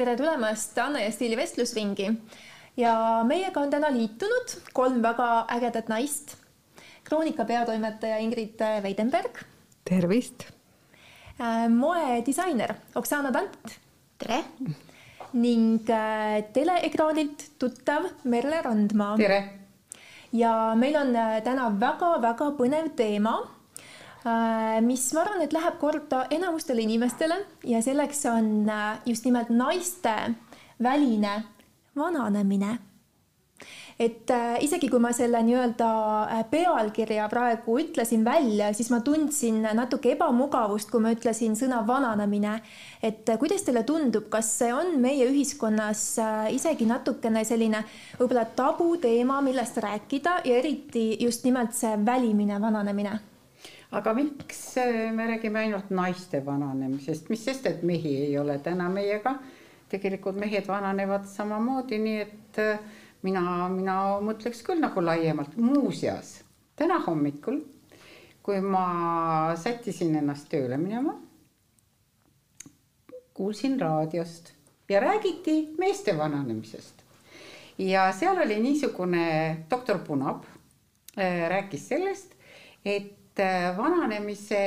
tere tulemast Anne ja Stiili vestlusringi. ja meiega on täna liitunud kolm väga ägedat naist. Kroonika peatoimetaja Ingrid Veidenberg. tervist. moedisainer Oksana Tant. tere. ning äh, teleekraanilt tuttav Merle Randmaa. tere. ja meil on äh, täna väga-väga põnev teema Äh, mis ma arvan, et läheb korda enamustele inimestele ja selleks on äh, just nimelt naiste väline vananemine. et äh, isegi kui ma selle nii-öelda pealkirja praegu ütlesin välja, siis ma tundsin natuke ebamugavust, kui ma ütlesin sõna vananemine. et kuidas teile tundub, kas see on meie ühiskonnas isegi natukene selline võib-olla tabuteema, millest rääkida ja eriti just nimelt see välimine vananemine aga miks äh, me räägime ainult naiste vananemisest, mis sest, et mehi ei ole täna meiega. tegelikult mehed vananevad samamoodi, nii et äh, mina, mina mõtleks küll nagu laiemalt, muuseas täna hommikul, kui ma sättisin ennast tööle minema, kuulsin raadiost ja räägiti meeste vananemisest. ja seal oli niisugune doktor Punab äh, rääkis sellest, et et vananemise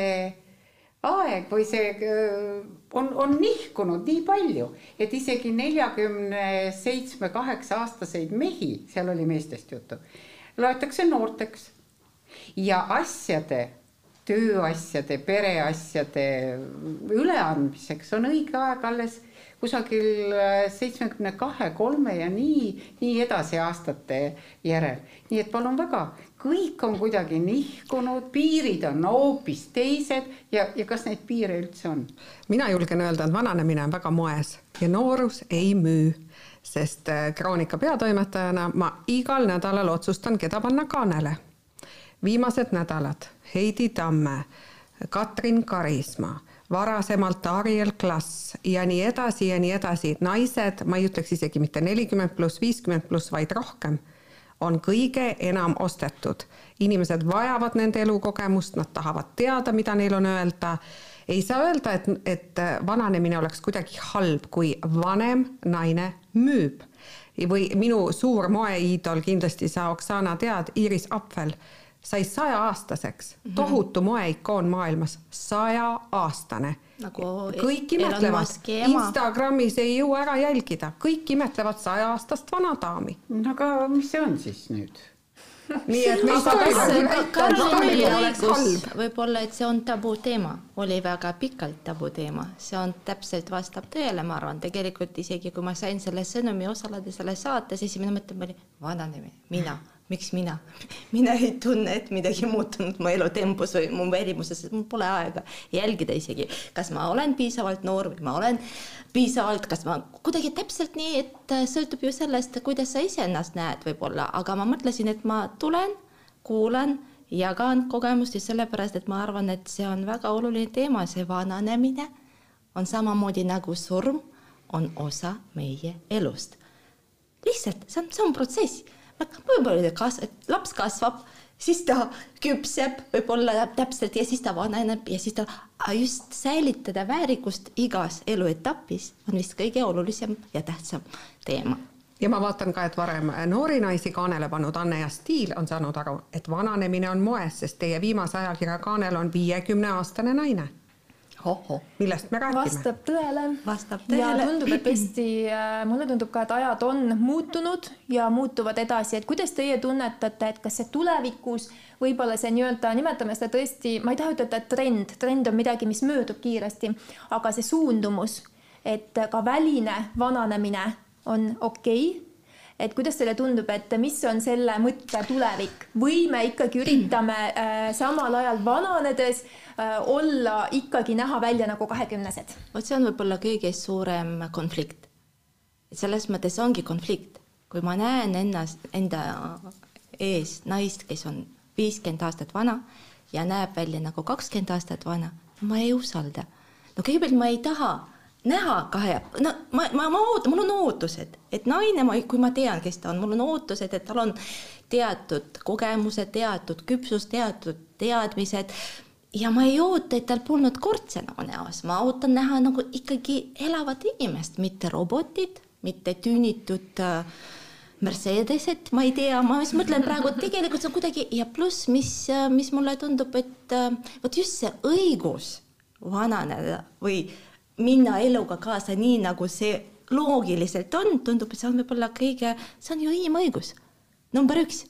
aeg või see äh, on, on nihkunud nii palju, et isegi neljakümne seitsme, kaheksa aastaseid mehi, seal oli meestest juttu, loetakse noorteks. ja asjade, tööasjade, pereasjade üleandmiseks on õige aeg alles kusagil äh, seitsmekümne kahe, kolme ja nii, nii edasi aastate järel. nii et palun väga, kõik on kuidagi nihkunud, piirid on hoopis teised ja, ja kas neid piire üldse on? mina julgen öelda, et vananemine on väga moes ja noorus ei müü, sest äh, Kroonika peatoimetajana ma igal nädalal otsustan, keda panna kaanele. viimased nädalad Heidi Tamme, Katrin Karisma varasemalt Ariel Klass ja nii edasi ja nii edasi, naised, ma ei ütleks isegi mitte nelikümmend pluss, viiskümmend pluss, vaid rohkem, on kõige enam ostetud. inimesed vajavad nende elukogemust, nad tahavad teada, mida neil on öelda. ei saa öelda, et, et vananemine oleks kuidagi halb, kui vanem naine müüb. või minu suur moeiidol kindlasti sa, Oksana, tead, Iris Apfel sai sajaaastaseks. Mm -hmm., tohutu moeikoon maailmas, sajaaastane nagu. kõik imetlevad, Instagramis ei jõua ära jälgida, kõik imetlevad sajaaastast vana daami. no aga mis see on siis nüüd? nii et me ei saa õigus, võib-olla, et see on tabuteema, oli väga pikalt tabuteema, see on täpselt vastab tõele, ma arvan, tegelikult isegi kui ma sain selle sõnumi osaleda selles saates, esimene mõte oli vananemine, mina miks mina? mina ei tunne, et midagi muutunud mu elutempos või mu välimuses, mul pole aega jälgida isegi, kas ma olen piisavalt noor või ma olen piisavalt, kas ma kuidagi täpselt nii, et äh, sõltub ju sellest, kuidas sa iseennast näed võib-olla, aga ma mõtlesin, et ma tulen, kuulan, jagan kogemust just sellepärast, et ma arvan, et see on väga oluline teema, see vananemine on samamoodi nagu surm, on osa meie elust. lihtsalt see on, see on protsess võib-olla kas-, laps kasvab, siis ta küpseb võib-olla täpselt ja siis ta vananeb ja siis ta, just säilitada väärikust igas eluetapis on vist kõige olulisem ja tähtsam teema ja ma vaatan ka, et varem noori naisi kaanele pannud Anne ja Stiil on saanud aru, et vananemine on moes, sest teie viimase ajakirja kaanel on viiekümne aastane naine. Millest me räägime? vastab tõele. vastab tõele. ja tundub, et tõesti, äh, mulle tundub ka, et ajad on muutunud ja muutuvad edasi, et kuidas teie tunnetate, et kas see tulevikus võib-olla see nii-öelda, nimetame seda tõesti, ma ei taha ütelda, et trend, trend on midagi, mis möödub kiiresti, aga see suundumus, et ka väline vananemine on okei okay, et kuidas teile tundub, et mis on selle mõtte tulevik või me ikkagi üritame äh, samal ajal vananedes äh, olla ikkagi näha välja nagu kahekümnesed? vot see on võib-olla kõige suurem konflikt. selles mõttes ongi konflikt, kui ma näen ennast, enda ees naist, kes on viiskümmend aastat vana ja näeb välja nagu kakskümmend aastat vana, ma ei usalda. no kõigepealt ma ei taha näha kahe, no ma, ma, ma ootan, mul on ootused, et naine, ma, kui ma tean, kes ta on, mul on ootused, et tal on teatud kogemused, teatud küpsus, teatud teadmised ja ma ei oota, et tal polnud kortse nagu näos, ma ootan näha nagu ikkagi elavat inimest, mitte robotit, mitte tüünitud äh, Mercedesed, ma ei tea, ma just mõtlen praegu, et tegelikult see on kuidagi ja pluss, mis, äh, mis mulle tundub, et äh, vot just see õigus vananeda või minna eluga kaasa nii, nagu see loogiliselt on, tundub, et see on võib-olla kõige, see on ju inimõigus. number üks,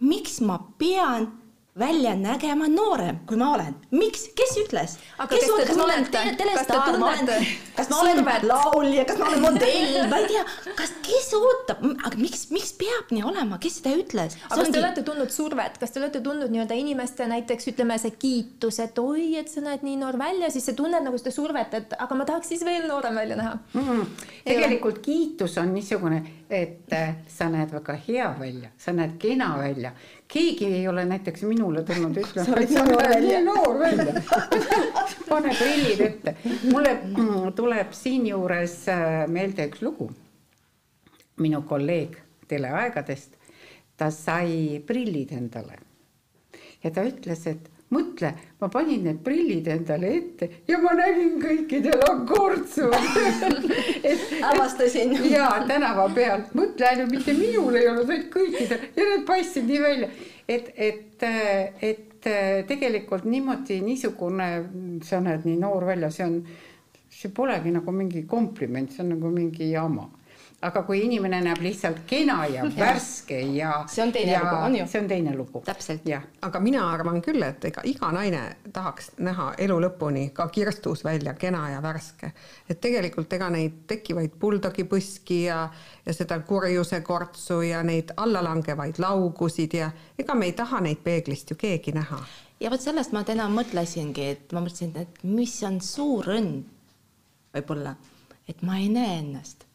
miks ma pean välja nägema noorem, kui ma olen. miks, kes ütles? kes ütles, kas ma olen telestaar, ma olen, kas ma olen laulja, kas ma olen modell, ma ei tea, kas, kes ootab, aga miks, miks peab nii olema, kes seda ütles? aga kas te olete tundnud survet, kas te olete tundnud nii-öelda inimeste näiteks ütleme see kiitus, et oi, et sa näed nii noor välja, siis sa tunned nagu seda survet, et aga ma tahaks siis veel noorem välja näha. Mm,. tegelikult kiitus on niisugune, et äh, sa näed väga hea välja, sa näed kena välja keegi ei ole näiteks minule tulnud ütlema, et sa näed nii noor välja pane prillid ette. mulle tuleb siinjuures äh, meelde üks lugu. minu kolleeg teleaegadest, ta sai prillid endale ja ta ütles, et mõtle, ma panin need prillid endale ette ja ma nägin kõikidel on kortsu avastasin. ja tänava pealt, mõtle ainult mitte minul ei olnud, vaid kõikidel. Ja need paistsid nii välja, et, et, et tegelikult niimoodi niisugune, sa näed nii noor välja, see on, see polegi nagu mingi kompliment, see on nagu mingi jama aga kui inimene näeb lihtsalt kena ja värske ja see on teine ja, lugu, on ju? see on teine lugu. täpselt. aga mina arvan küll, et ega iga naine tahaks näha elu lõpuni ka kirstus välja kena ja värske. et tegelikult ega neid tekkivaid buldogipõski ja, ja seda kurjuse kortsu ja neid allalangevaid laugusid ja ega me ei taha neid peeglist ju keegi näha. ja vot sellest ma täna mõtlesingi, et ma mõtlesin, et mis on suur õnn võib-olla, et ma ei näe ennast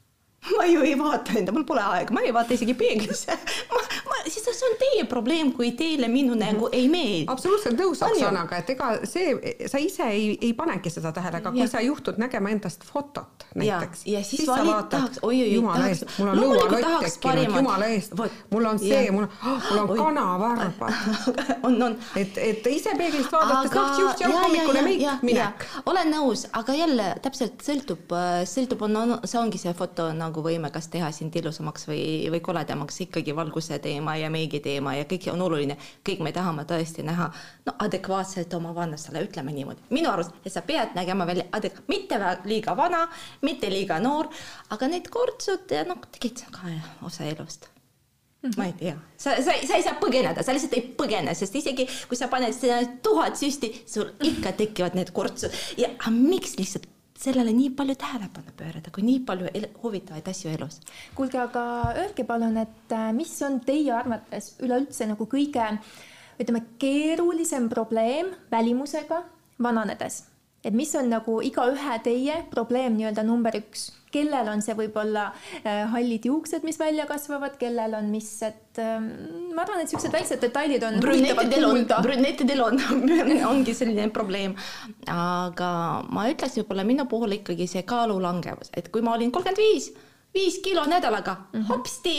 ma ju ei vaata enda, mul pole aega, ma ei vaata isegi peeglisse ma, ma, siis see on teie probleem, kui teile minu nägu ei meeldi. absoluutselt nõus Oksanaga, et ega see, sa ise ei, ei panegi seda tähele, aga kui sa juhtud nägema endast fotot näiteks. ja siis, siis sa vaatad, tahaks, oi-oi, eest, mul on lõualott tekkinud, jumala eest, mul on see, mul on oh,, mul on kanavarbad. on, on. et, et ise peeglist vaadates, noh, siuh-siuh, hommikune meik, minek. olen nõus, aga jälle täpselt sõltub, sõltub, on, on, see ongi see foto nagu nagu võime kas teha sind ilusamaks või, või koledamaks, ikkagi valguse teema ja meigi teema ja kõik on oluline. kõik me tahame tõesti näha no adekvaatselt oma vanastele, ütleme niimoodi. minu arust, et sa pead nägema välja adek-, mitte liiga vana, mitte liiga noor, aga need kortsud ja noh, tegelikult see on ka osa elust Mm -hmm. ma ei tea, sa, sa, sa ei saa põgeneda, sa lihtsalt ei põgene, sest isegi kui sa paned tuhat süsti, sul ikka tekivad need kortsud ja miks lihtsalt sellele nii palju tähelepanu pöörata, kui nii palju huvitavaid asju elus. kuulge, aga öelge palun, et äh, mis on teie arvates üleüldse nagu kõige ütleme, keerulisem probleem välimusega vananedes, et mis on nagu igaühe teie probleem nii-öelda number üks kellel on see võib-olla äh, hallid juuksed, mis välja kasvavad, kellel on mis, et äh, ma arvan, et niisugused väiksed detailid on huvitavad kuulda. brünetidel on, ongi selline probleem. aga ma ütleks võib-olla minu puhul ikkagi see kaalulangevus, et kui ma olin kolmkümmend viis, viis kilo nädalaga mm, -hmm. hopsti,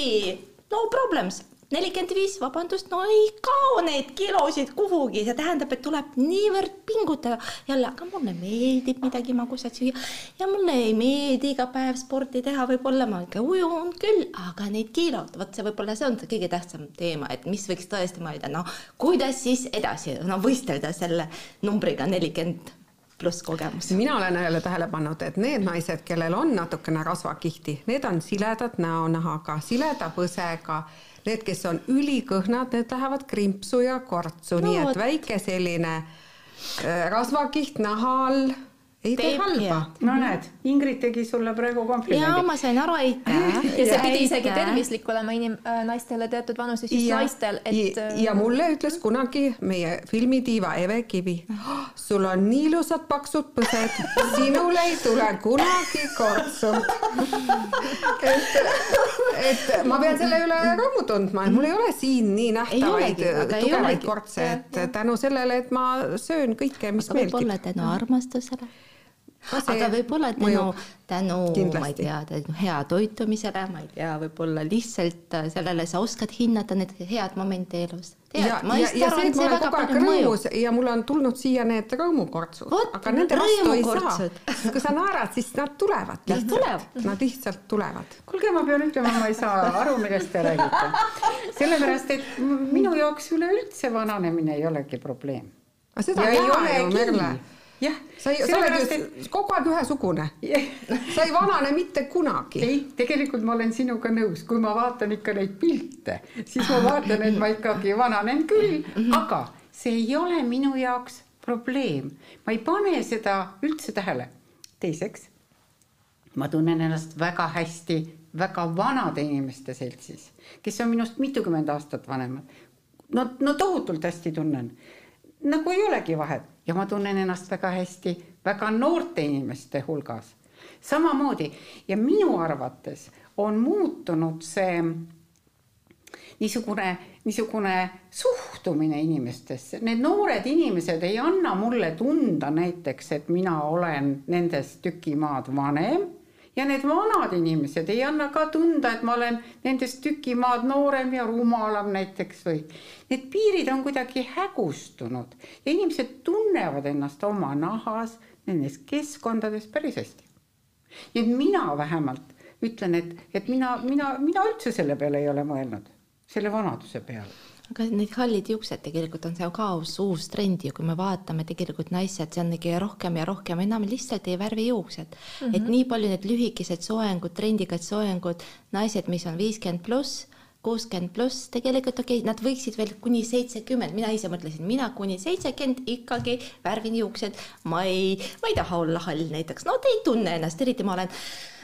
no problems nelikümmend viis, vabandust, no ei kao neid kilosid kuhugi, see tähendab, et tuleb niivõrd pingutada. Jälle, aga mulle meeldib midagi magusat süüa. Ja mulle ei meeldi iga päev sporti teha, võib-olla ma ikka ujun küll, aga neid kilod, vot see võib-olla see on see kõige tähtsam teema, et mis võiks tõesti mõelda, noh, kuidas siis edasi, no võistelda selle numbriga nelikümmend pluss kogemus. mina olen jälle tähele pannud, et need naised, kellel on natukene rasvakihti, need on siledad näonahaga, sileda põsega. Need, kes on ülikõhnad, need lähevad krimpsu ja kortsu. No,, nii et väike selline äh, rasvakiht naha all ei tee halba. no näed, Ingrid tegi sulle praegu komplimendi. jaa, ma sain aru, aitäh. ja see pidi isegi tervislik olema inim-, äh, naistele teatud vanuses, just ja, naistel, et. ja äh, mulle ütles kunagi meie filmitiiva Eve Kivi, sul on nii ilusad paksud põsed, sinul ei tule kunagi kortsu et, et ma pean selle üle rõõmu tundma, et mul ei ole siin nii nähtavaid tugevaid kortse, et tänu sellele, et ma söön kõike, mis meeldib. võib-olla tänu armastusele aga võib-olla tänu, tänu, ma ei tea, tänu hea toitumisele, ma ei tea, võib-olla lihtsalt äh, sellele sa oskad hinnata neid head momente elus. ja, tead, ma ja, ja see, et ma olen väga kogu aeg rõõmus ja mul on tulnud siia need rõõmukortsud, aga nende vastu ei saa. kui sa naerad, siis nad tulevad. Nad tulevad. Nad lihtsalt tulevad. kuulge, ma pean ütlema, ma ei saa aru, millest te räägite. sellepärast, et minu jaoks üleüldse vananemine ei olegi probleem. aga seda ja ei ei ole ju, Merle. Jah, sa ei, sa oled ju kogu aeg ühesugune. sa ei vanane mitte kunagi. ei, tegelikult ma olen sinuga nõus, kui ma vaatan ikka neid pilte, siis ma vaatan, et ma ikkagi vananen küll, aga see ei ole minu jaoks probleem. ma ei pane seda üldse tähele. teiseks, ma tunnen ennast väga hästi väga vanade inimeste seltsis, kes on minust mitukümmend aastat vanemad. no, no tohutult hästi tunnen. nagu ei olegi vahet ja ma tunnen ennast väga hästi väga noorte inimeste hulgas. Samamoodi ja minu arvates on muutunud see niisugune, niisugune suhtumine inimestesse, need noored inimesed ei anna mulle tunda näiteks, et mina olen nendest tüki maad vanem ja need vanad inimesed ei anna ka tunda, et ma olen nendest tüki maad noorem ja rumalam näiteks või. Need piirid on kuidagi hägustunud ja inimesed tunnevad ennast oma nahas nendes keskkondades päris hästi. nii et mina vähemalt ütlen, et, et mina, mina, mina üldse selle peale ei ole mõelnud, selle vanaduse peale aga need hallid juuksed tegelikult on see ka uus, trend ju, kui me vaatame tegelikult naised, see on ikkagi rohkem ja rohkem enam lihtsalt ei värvi juuksed. Mm. -hmm. et nii palju need lühikesed soengud, trendikad soengud, naised, mis on viiskümmend pluss, kuuskümmend pluss, tegelikult okei okay,, nad võiksid veel kuni seitsekümmend, mina ise mõtlesin, mina kuni seitsekümmend ikkagi värvin juuksed, ma ei, ma ei taha olla hall näiteks, no te ei tunne ennast, eriti ma olen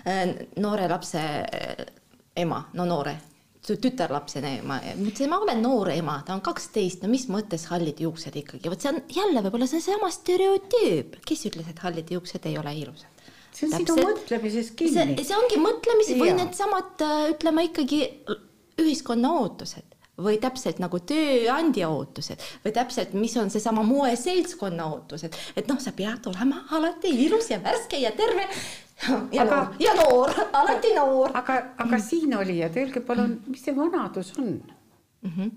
äh, noore lapse äh, ema, no noore tütarlapsena ema, mõtlesin, ma olen noor ema, ta on kaksteist, no mis mõttes hallid juuksed ikkagi, vot see on jälle võib-olla seesama stereotüüp, kes ütles, et hallid juuksed ei ole ilusad? see on sinu mõtlemises kinni. see, ongi mõtlemises või needsamad, ütleme ikkagi ühiskonna ootused või täpselt nagu tööandja ootused või täpselt, mis on seesama moeseltskonna ootused, et noh, sa pead olema alati ilus ja värske ja terve ja Aga- noor ja noor, alati noor. aga, aga siin olijad, öelge palun, mis see vanadus on mm? -hmm.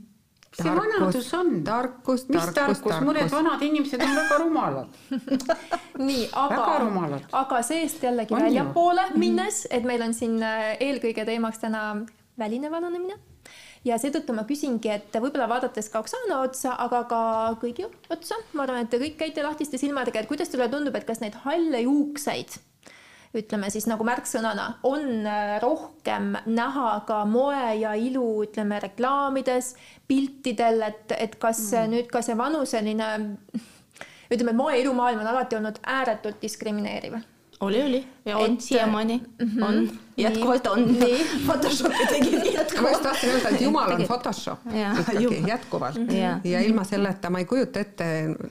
mis see Tarkus, vanadus on? tarkus, tarkus, tarkus, mõned vanad inimesed on väga rumalad. nii, aga rumalad., aga seest jällegi väljapoole minnes, et meil on siin äh, eelkõige teemaks täna väline vananemine ja seetõttu ma küsingi, et võib-olla vaadates ka Oksana otsa, aga ka kõigi otsa, ma arvan, et te kõik käite lahtiste silmadega, et kuidas teile tundub, et kas neid halle juukseid ütleme siis nagu märksõnana, on äh, rohkem näha ka moe ja ilu, ütleme reklaamides, piltidel, et, et kas mm. nüüd ka see vanuseline, ütleme, moe ilumaailm on alati olnud ääretult diskrimineeriv oli, oli. Ja on Et- siiamaani mm, -hmm. on, jätkuvalt on. Nii. Photoshopi tegid ma just jätkuvalt. tahtsin öelda, et jumal on Photoshop ikkagi jätkuvalt. Jaa. ja ilma selleta ma ei kujuta ette,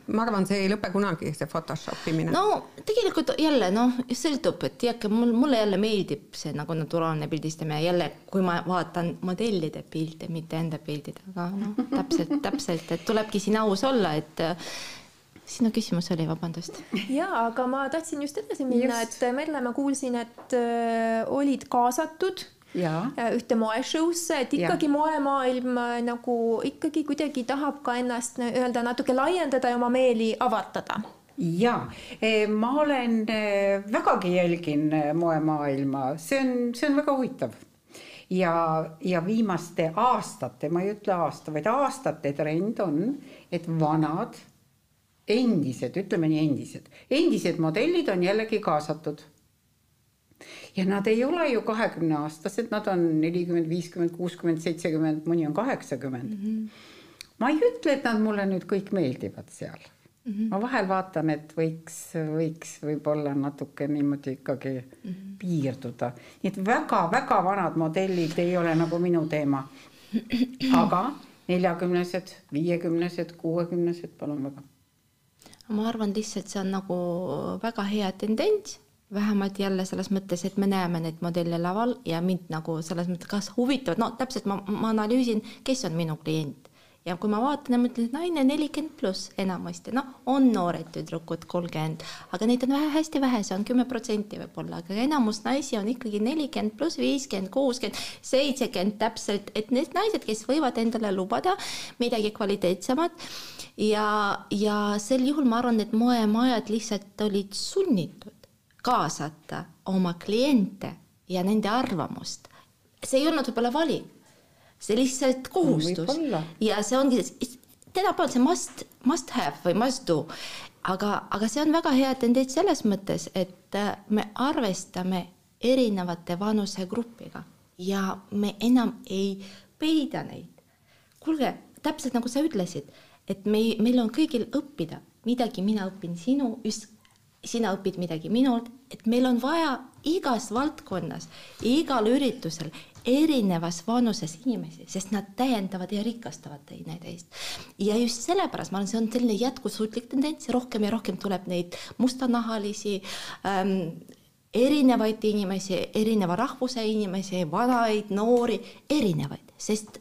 ma arvan, see ei lõpe kunagi, see Photoshop imine. no tegelikult jälle noh, sõltub, et teadki mul, mulle jälle meeldib see nagu naturaalne pildistamine. Jälle, kui ma vaatan modellide pilte, mitte enda pildid, aga noh, täpselt, täpselt, et tulebki siin aus olla, et äh, sinu küsimus oli, vabandust. ja aga ma tahtsin just edasi minna, et Merle, ma kuulsin, et äh, olid kaasatud Jaa. äh, ühte moeshow'sse, et ikkagi ja. moemaailm äh, nagu ikkagi kuidagi tahab ka ennast nii-öelda natuke laiendada ja oma meeli avardada. ja ma olen eh, vägagi jälgin moemaailma, see on, see on väga huvitav. ja, ja viimaste aastate, ma ei ütle aasta, vaid aastate trend on, et vanad, endised, ütleme nii endised, endised modellid on jällegi kaasatud ja nad ei ole ju kahekümneaastased, nad on nelikümmend, viiskümmend, kuuskümmend, seitsekümmend, mõni on kaheksakümmend mm. -hmm. ma ei ütle, et nad mulle nüüd kõik meeldivad seal mm. -hmm. ma vahel vaatan, et võiks, võiks võib-olla natuke niimoodi ikkagi mm -hmm. piirduda, nii et väga-väga vanad modellid ei ole nagu minu teema. aga neljakümnesed, viiekümnesed, kuuekümnesed, palun väga. Ma arvan lihtsalt see on nagu väga hea tendents, vähemalt jälle selles mõttes, et me näeme neid modelle laval ja mind nagu selles mõttes, kas huvitavad, no täpselt ma, ma analüüsin, kes on minu klient. Ja kui ma vaatan ja mõtlen, et naine nelikümmend pluss enamasti, noh, on noored tüdrukud kolmkümmend, aga neid on vähe, hästi vähe, see on kümme protsenti võib-olla, aga enamus naisi on ikkagi nelikümmend pluss viiskümmend, kuuskümmend, seitsekümmend täpselt, et need naised, kes võivad endale lubada midagi kvaliteetsemat ja, ja sel juhul ma arvan, et moemajad lihtsalt olid sunnitud kaasata oma kliente ja nende arvamust. see ei olnud võib-olla valik see lihtsalt kohustus ja see ongi, tänapäeval see must, must have või must do. aga, aga see on väga hea tendents selles mõttes, et äh, me arvestame erinevate vanusegrupiga ja me enam ei peida neid. kuulge, täpselt nagu sa ütlesid, et me, meil on kõigil õppida midagi, mina õpin sinu, sina õpid midagi minult, et meil on vaja igas valdkonnas, igal üritusel erinevas vanuses inimesi, sest nad täiendavad ja rikastavad teineteist. ja just sellepärast ma arvan, see on selline jätkusuutlik tendents, rohkem ja rohkem tuleb neid mustanahalisi ähm, erinevaid inimesi, erineva rahvuse inimesi, vanaid, noori, erinevaid, sest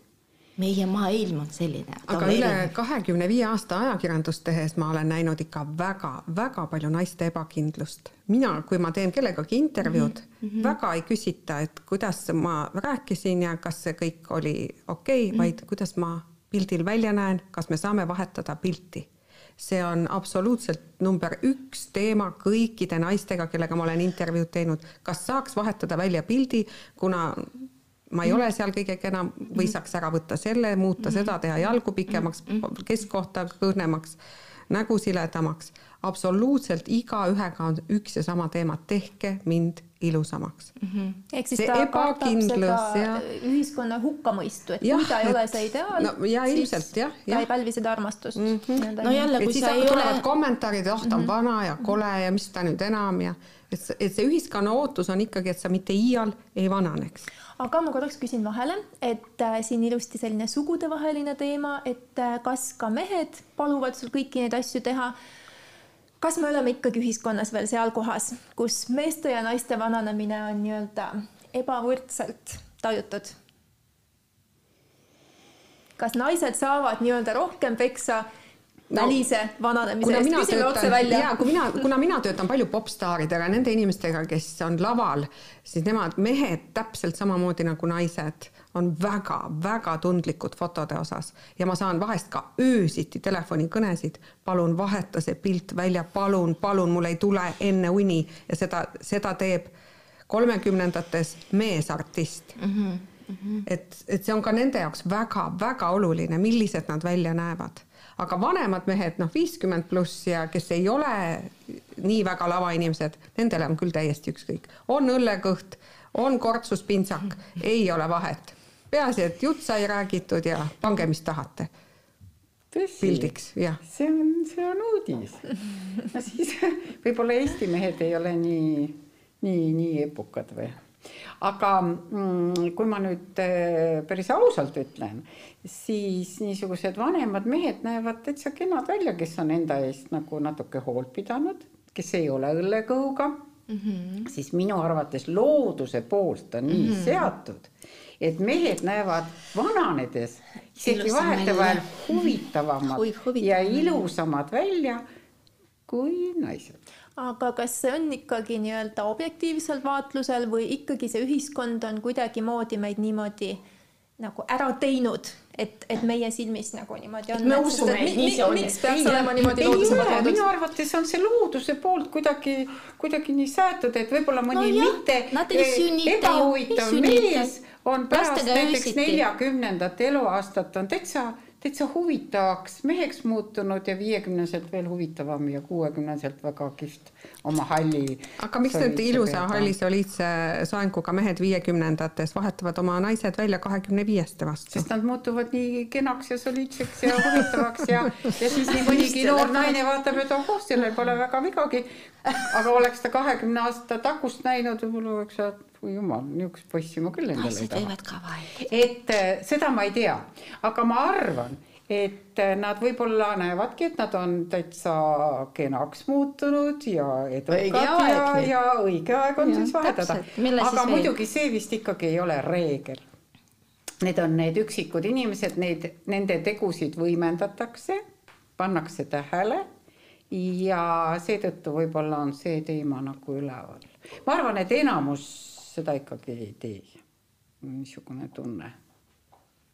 meie maailm on selline. aga üle kahekümne viie aasta ajakirjandust tehes ma olen näinud ikka väga-väga palju naiste ebakindlust. mina, kui ma teen kellegagi intervjuud mm, -hmm. väga ei küsita, et kuidas ma rääkisin ja kas see kõik oli okei okay, mm, -hmm. vaid kuidas ma pildil välja näen, kas me saame vahetada pilti see on absoluutselt number üks teema kõikide naistega, kellega ma olen intervjuud teinud, kas saaks vahetada välja pildi, kuna ma ei ole seal kõige kenam või mhm. saaks ära võtta selle, muuta seda, teha jalgu pikemaks, mhm. keskkohta kõrnemaks, nägu siledamaks. absoluutselt igaühega on üks ja sama teema, tehke mind ilusamaks mm. -hmm. ehk siis see ta ebakindlus ja ühiskonna hukkamõistu, et ja, kui ta ei et, ole see ideaal no,, siis jah, ta ja. ei pälvi seda armastust mm. -hmm. no jälle, kui sa ei ole. kommentaarid, oh ta on mm -hmm. vana ja kole ja mis ta nüüd enam ja et, et see ühiskonna ootus on ikkagi, et sa mitte iial ei vananeks aga ma korraks küsin vahele, et äh, siin ilusti selline sugudevaheline teema, et äh, kas ka mehed paluvad sul kõiki neid asju teha. kas me oleme ikkagi ühiskonnas veel seal kohas, kus meeste ja naiste vananemine on nii-öelda ebavõrdselt tajutud? kas naised saavad nii-öelda rohkem peksa no, välise vananemise eest, küsime otse välja. ja kui mina, kuna mina töötan palju popstaaridega, nende inimestega, kes on laval, siis nemad, mehed täpselt samamoodi nagu naised on väga-väga tundlikud fotode osas ja ma saan vahest ka öösiti telefonikõnesid, palun vaheta see pilt välja, palun, palun, mul ei tule enne uni ja seda, seda teeb kolmekümnendates meesartist mm. -hmm. Mm -hmm. et, et see on ka nende jaoks väga-väga oluline, millised nad välja näevad aga vanemad mehed, noh, viiskümmend pluss ja kes ei ole nii väga lavainimesed, nendele on küll täiesti ükskõik. on õllekõht, on kortsuspintsak, ei ole vahet. peaasi, et jutt sai räägitud ja pange, mis tahate. pildiks, jah. see on, see on uudis. no siis võib-olla Eesti mehed ei ole nii, nii, nii epukad või aga mm, kui ma nüüd äh, päris ausalt ütlen, siis niisugused vanemad mehed näevad täitsa kenad välja, kes on enda eest nagu natuke hoolt pidanud, kes ei ole õllekõhuga mm. -hmm. siis minu arvates looduse poolt on nii mm -hmm. seatud, et mehed näevad vananedes isegi vahetevahel huvitavamad ja ilusamad välja kui naised aga kas see on ikkagi nii-öelda objektiivsel vaatlusel või ikkagi see ühiskond on kuidagimoodi meid niimoodi nagu ära teinud, et, et meie silmis nagu niimoodi on. me usume, et nii see on. miks peaks ei, olema niimoodi loodusemalt loodud? minu arvates on see looduse poolt kuidagi, kuidagi nii säätud, et võib-olla mõni no mitte eh, ebahuvitav mees on pärast näiteks neljakümnendat eluaastat on täitsa täitsa huvitavaks meheks muutunud ja viiekümneselt veel huvitavam ja kuuekümneselt väga kihvt oma halli. aga miks need ilusa halli soliidse soenguga mehed viiekümnendates vahetavad oma naised välja kahekümne viieste vastu? sest nad muutuvad nii kenaks ja soliidseks ja huvitavaks ja, ja siis nii mõnigi noor naine vaatab, et oh, sellel pole väga vigagi. aga oleks ta kahekümne aasta tagust näinud, võib-olla oleks ta oi jumal, niisugust poissi ma küll endale ei taha. et äh, seda ma ei tea, aga ma arvan, et äh, nad võib-olla näevadki, et nad on täitsa kenaks muutunud ja edukad ja, ja õige aeg on ja, siis vahetada. aga siis muidugi see vist ikkagi ei ole reegel need on need üksikud inimesed, neid, nende tegusid võimendatakse, pannakse tähele ja seetõttu võib-olla on see teema nagu üleval. ma arvan, et enamus seda ikkagi ei tee. niisugune tunne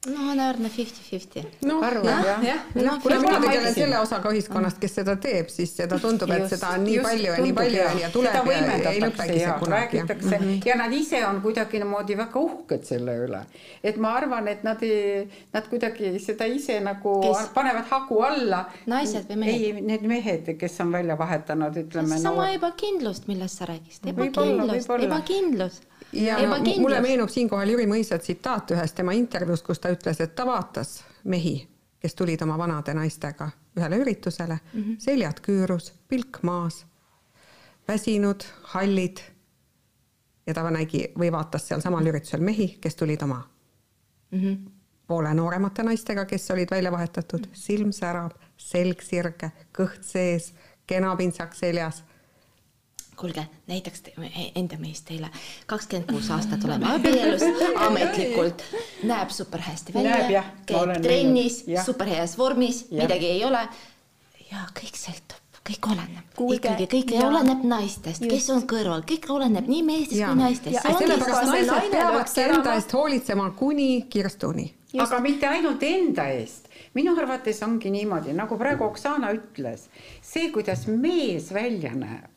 no naerna fifty-fifty. noh, jah, jah? Noh, võib-olla mina ma tegelen selle osaga ühiskonnast, kes seda teeb, siis seda tundub, et Just, seda on nii just palju ja nii palju jah. ja tuleb ja ei lõpegi see ja kunagi. räägitakse ja nad ise on kuidagimoodi väga uhked selle üle. et ma arvan, et nad nad kuidagi seda ise nagu Kes? panevad hagu alla. Naised või mehed? ei, need mehed, kes on välja vahetanud, ütleme. sama ebakindlust, millest sa rääkisid, ebakindlust, ebakindlus. Ja no, mulle meenub siinkohal Jüri Mõisa tsitaat ühest tema intervjuust, kus ta ütles, et ta vaatas mehi, kes tulid oma vanade naistega ühele üritusele mm, -hmm. seljad küürus, pilk maas, väsinud, hallid. ja ta nägi või vaatas sealsamal üritusel mehi, kes tulid oma mm -hmm. poole nooremate naistega, kes olid välja vahetatud, silm särab, selg sirge, kõht sees, kena pintsak seljas kuulge, näiteks te- enda meest teile, kakskümmend kuus aastat oleme abielus ametlikult, näeb super hästi välja käib trennis super heas vormis, midagi ei ole. ja kõik sõltub, kõik oleneb, ikkagi kõik ja- oleneb naistest, kes on kõrval, kõik oleneb nii meestest kui naistest. Sellepärast naised peavadki enda eest hoolitsema kuni kirstuni aga mitte ainult enda eest. minu arvates ongi niimoodi, nagu praegu Oksana ütles, see, kuidas mees välja näeb,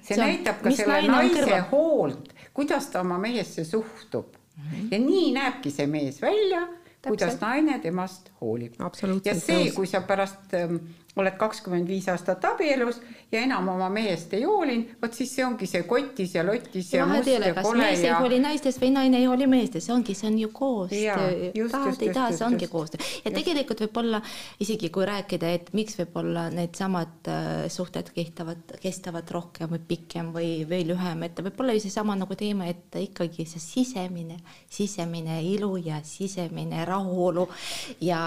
see, See on- näitab ka selle naise kõrval. hoolt, kuidas ta oma mehesse suhtub mm. -hmm. ja nii näebki see mees välja, kuidas naine temast hoolib. Ja see, kui sa pärast ähm, oled kakskümmend viis aastat abielus ja enam oma mehest ei hoolinud, vot siis see ongi see kotis ja lotis ja vahet must ei ole, ja kole mees ei ja hooli naistest või naine ei hooli meestest, see ongi, see on ju koostöö. just, tahad, just, ei taha, just, see ongi just. koostöö. ja tegelikult võib-olla isegi kui rääkida, et miks võib-olla needsamad äh, suhted kehtivad, kestavad rohkem või pikem või, või lühem, et võib-olla ju seesama nagu teema, et ikkagi see sisemine, sisemine ilu ja sisemine rahulolu ja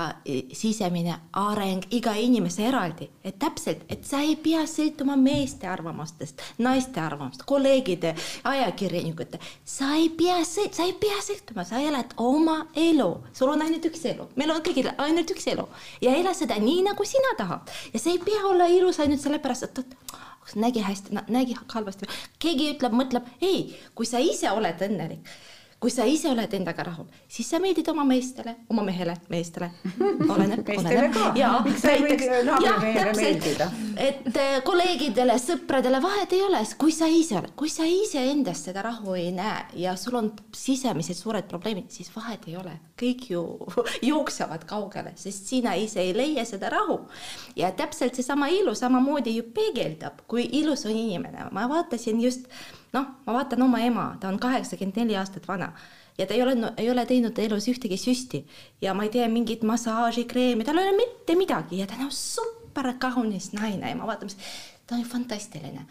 sisemine areng iga inimese eraldi, et täpselt, et sa ei pea sõltuma meeste arvamustest, naiste arvamust, kolleegide, ajakirjanikute, sa ei pea, sa ei pea sõltuma, sa elad oma elu, sul on ainult üks elu, meil on kõigil ainult üks elu. Ja ela seda nii, nagu sina tahad. Ja see ei pea olla ilus ainult sellepärast, et nägi hästi, nägi halvasti, keegi ütleb, mõtleb, ei, kui sa ise oled õnnelik kui sa ise oled endaga rahul, siis sa meeldid oma meestele, oma mehele, meestele, oleneb, oleneb. ka. ja Miks sa ei või näiteks, naabrimehele jah, täpselt, et eh, kolleegidele, sõpradele vahet ei ole, kui sa ise oled, kui sa iseendas seda rahu ei näe ja sul on sisemised suured probleemid, siis vahet ei ole, kõik ju jooksevad kaugele, sest sina ise ei leia seda rahu. ja täpselt seesama ilu samamoodi ju peegeldab, kui ilus on inimene, ma vaatasin just noh, ma vaatan oma ema, ta on kaheksakümmend neli aastat vana ja ta ei ole no,, ei ole teinud elus ühtegi süsti ja ma ei tea mingit massaažikreemi, tal ei ole mitte midagi ja ta on super kaunis naine ja ma vaatan, ta on fantastiline.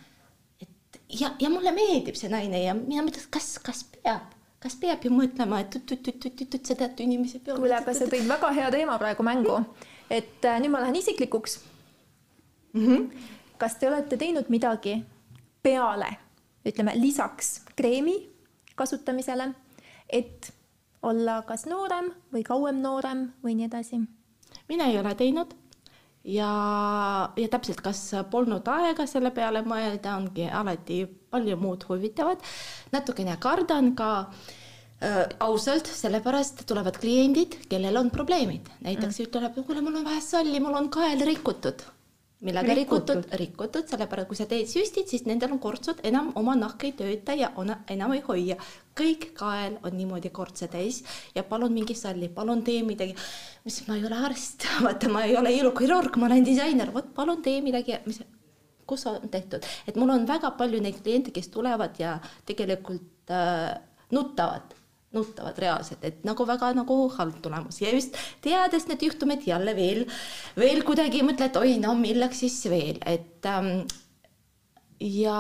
et ja, ja mulle meeldib see naine ja mina mõtlen, kas, kas peab, kas peab ju mõtlema, et tut-tut-tut-tut seda inimesi peab. kuule, aga sa tõid väga hea teema praegu mängu, et äh, nüüd ma lähen isiklikuks mm. -hmm. kas te olete teinud midagi peale, ütleme lisaks kreemi kasutamisele, et olla kas noorem või kauem noorem või nii edasi? mina ei ole teinud ja, ja täpselt, kas polnud aega selle peale mõelda, ongi alati palju muud huvitavat. natukene kardan ka äh, ausalt, sellepärast tulevad kliendid, kellel on probleemid, näiteks mm. ütleb, kuule, mul on vähe salli, mul on kael rikutud millega rikutud, rikutud, rikutud, sellepärast kui sa teed süstid, siis nendel on kortsud, enam oma nahka ei tööta ja on, enam ei hoia. kõik kael on niimoodi kortse täis ja palun mingi salli, palun tee midagi. mis, ma ei ole arst, vaata, ma ei ole ilukirurg, ma olen disainer, vot palun tee midagi, mis, kus on tehtud, et mul on väga palju neid kliente, kes tulevad ja tegelikult äh, nutavad nutavad reaalselt, et nagu väga nagu halb tulemus ja just teades need juhtumid jälle veel, veel kuidagi mõtled, oi no milleks siis veel, et ähm, ja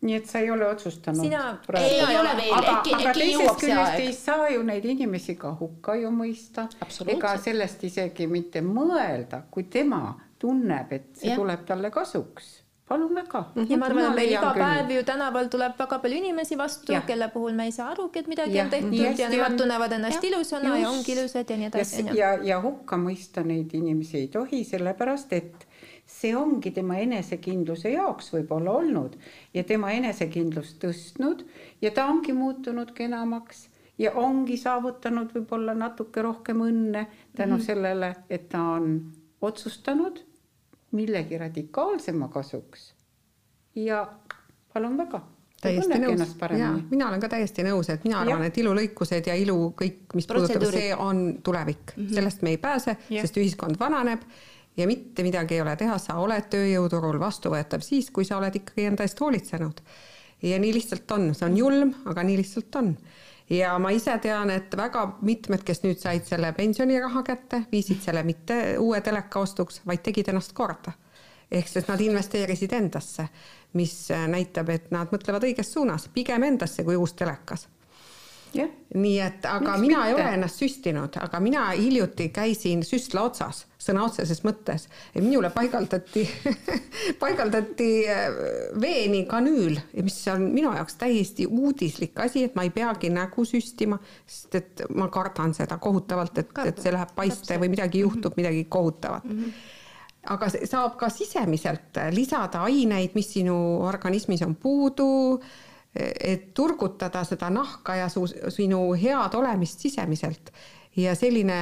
nii et sa ei ole otsustanud Sina- Ei, ei ole veel, äkki- äkki jõuab see aeg. ei saa ju neid inimesi ka hukka ju mõista. Ega sellest isegi mitte mõelda, kui tema tunneb, et see Jah. tuleb talle kasuks. Palun väga. ja ma arvan, et meil iga päev ju tänaval tuleb väga palju inimesi vastu, kelle puhul me ei saa arugi, et midagi ja, on tehtud ja, ja nemad tunnevad ennast ja, ilusana just. ja ongi ilusad ja nii edasi. ja, ja, ja hukka mõista neid inimesi ei tohi, sellepärast et see ongi tema enesekindluse jaoks võib-olla olnud ja tema enesekindlust tõstnud ja ta ongi muutunud kenamaks ja ongi saavutanud võib-olla natuke rohkem õnne tänu mm -hmm. sellele, et ta on otsustanud millegi radikaalsema kasuks. ja palun väga. Täiesti nõus, jaa, mina olen ka täiesti nõus, et mina arvan, et ilulõikused ja ilu kõik, mis puudutab, see on tulevik. Mm, -hmm. sellest me ei pääse, sest ühiskond vananeb ja mitte midagi ei ole teha, sa oled tööjõuturul vastuvõetav siis, kui sa oled ikkagi enda eest hoolitsenud. ja nii lihtsalt on, see on julm, aga nii lihtsalt on. Ja ma ise tean, et väga mitmed, kes nüüd said selle pensioniraha kätte, viisid selle mitte uue teleka ostuks, vaid tegid ennast korda. ehk siis nad investeerisid endasse, mis näitab, et nad mõtlevad õiges suunas, pigem endasse kui uus telekas Yeah. nii et, aga Miks mina mitte? ei ole ennast süstinud, aga mina hiljuti käisin süstla otsas, sõna otseses mõttes. minule paigaldati paigaldati äh, veeni kanüül, mis on minu jaoks täiesti uudislik asi, et ma ei peagi nägu süstima, sest et ma kardan seda kohutavalt, et, et see läheb paiste või midagi juhtub, mhm. midagi kohutavat mm. -hmm aga saab ka sisemiselt lisada aineid, mis sinu organismis on puudu et turgutada seda nahka ja su, sinu head olemist sisemiselt. ja selline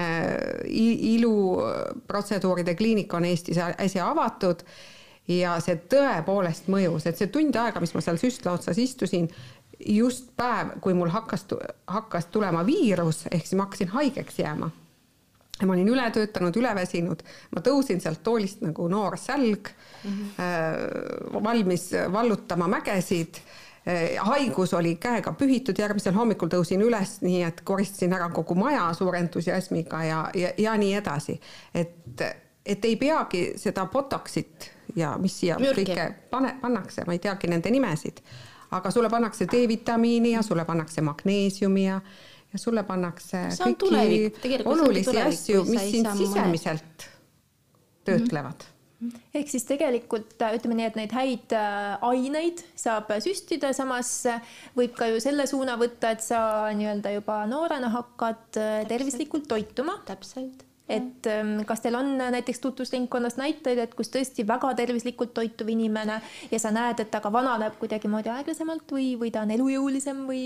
iluprotseduuride kliinik on Eestis äsja avatud ja see tõepoolest mõjus, et see tund aega, mis ma seal süstla otsas istusin, just päev, kui mul hakkas, hakkas tulema viirus, ehk siis ma hakkasin haigeks jääma ma olin üle töötanud, üle väsinud, ma tõusin sealt toolist nagu noor sälg mm, -hmm. valmis vallutama mägesid haigus oli käega pühitud, järgmisel hommikul tõusin üles, nii et koristasin ära kogu maja suure entusiasmiga ja, ja, ja nii edasi. et, et ei peagi seda botoxit ja mis siia Mürki. kõike pane, pannakse, ma ei teagi nende nimesid, aga sulle pannakse D-vitamiini ja sulle pannakse magneesiumi ja ja sulle pannakse kõiki olulisi asju, mis sind sisemiselt töötlevad mm. -hmm ehk siis tegelikult äh, ütleme nii, et neid häid äh, aineid saab süstida, samas äh, võib ka ju selle suuna võtta, et sa nii-öelda juba noorena hakkad tervislikult toituma. täpselt et ähm, kas teil on näiteks tutvusringkonnas näiteid, et kus tõesti väga tervislikult toituv inimene ja sa näed, et ta ka vananeb kuidagimoodi aeglasemalt või, või ta on elujõulisem või,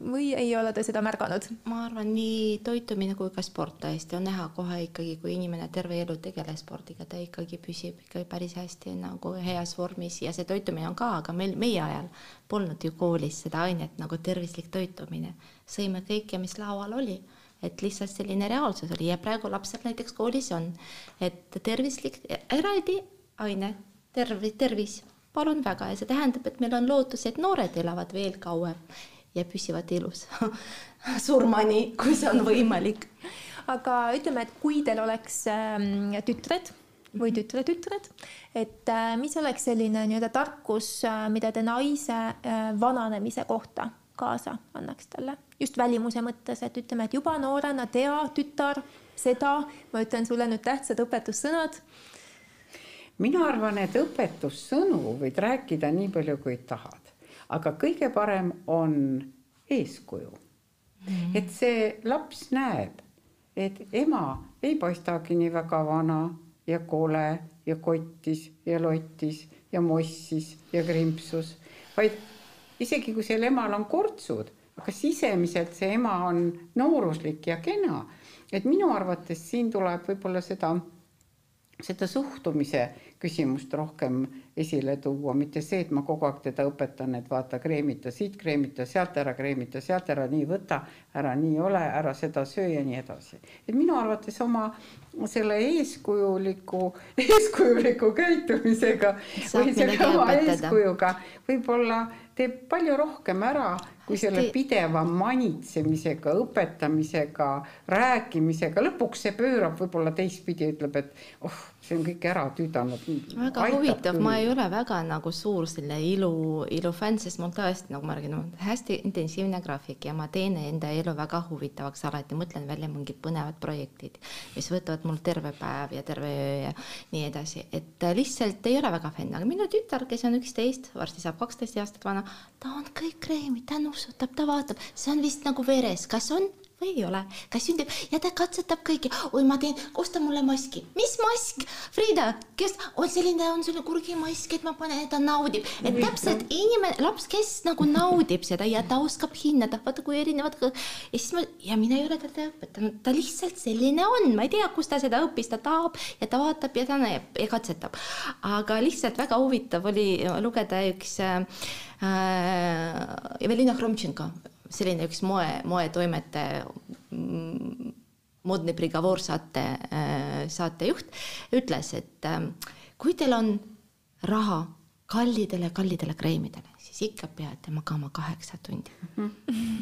või ei ole te seda märganud? ma arvan, nii toitumine kui ka sport tõesti on näha kohe ikkagi, kui inimene terve elu tegeleb spordiga, ta ikkagi püsib ikka päris hästi nagu heas vormis ja see toitumine on ka, aga meil, meie ajal polnud ju koolis seda ainet nagu tervislik toitumine. sõime kõike, mis laual oli et lihtsalt selline reaalsus oli ja praegu lapsed näiteks koolis on, et tervislik eraldi aine, terv-, tervis, palun väga ja see tähendab, et meil on lootus, et noored elavad veel kauem ja püsivad elus surmani, kui see on võimalik. aga ütleme, et kui teil oleks ähm, tütred või mhm. tütre-tütred, et äh, mis oleks selline nii-öelda tarkus äh,, mida te naise äh, vananemise kohta kaasa annaks talle just välimuse mõttes, et ütleme, et juba noorena tea, tütar, seda, ma ütlen sulle nüüd tähtsad õpetussõnad. mina arvan, et õpetussõnu võid rääkida nii palju, kui tahad, aga kõige parem on eeskuju mm. -hmm. et see laps näeb, et ema ei paistagi nii väga vana ja kole ja kottis ja lottis ja mossis ja krimpsus, vaid isegi kui seal emal on kortsud, aga sisemiselt see ema on nooruslik ja kena. et minu arvates siin tuleb võib-olla seda, seda suhtumise küsimust rohkem esile tuua, mitte see, et ma kogu aeg teda õpetan, et vaata, kreemita siit, kreemita sealt ära, kreemita sealt ära, nii võta, ära nii ole, ära seda söö ja nii edasi. et minu arvates oma selle eeskujuliku, eeskujuliku käitumisega Saab või selle oma eeskujuga võib-olla teeb palju rohkem ära kui selle pideva manitsemisega, õpetamisega, rääkimisega, lõpuks see pöörab võib-olla teistpidi, ütleb, et oh, see on kõik ära tüdanud. väga huvitav, ma ei ole väga nagu suur selle ilu, ilufänn, sest mul tõesti, nagu ma räägin, on hästi intensiivne graafik ja ma teen enda elu väga huvitavaks alati, mõtlen välja mingid põnevad projektid, mis võtavad mul terve päev ja terve öö ja nii edasi, et äh, lihtsalt ei ole väga fänn, aga minu tütar, kes on üksteist, varsti saab kaksteist aastat vana, ta on kõik kreemid, ta nussutab, ta vaatab, see on vist nagu veres, kas on või ei ole, kas sünnib? Ja ta katsetab kõiki, oi ma teen, osta mulle maski, mis mask, Frieda, kes on selline, on selline kurgimask, et ma panen, ta naudib, et täpselt inimene, laps, kes nagu naudib seda ja ta oskab hinnata, vaata kui erinevad ja siis ma ja mina ei ole teda õpetanud, ta lihtsalt selline on, ma ei tea, kust ta seda õppis, ta tahab ja ta vaatab ja ta näeb ja katsetab, aga lihtsalt väga huvitav oli lugeda üks äh, Evelina Hromtšenko selline üks moe, moetoimetaja, modne prigovor saate, saatejuht, ütles, et äh, kui teil on raha kallidele, kallidele kreemidele, siis ikka peate magama kaheksa tundi.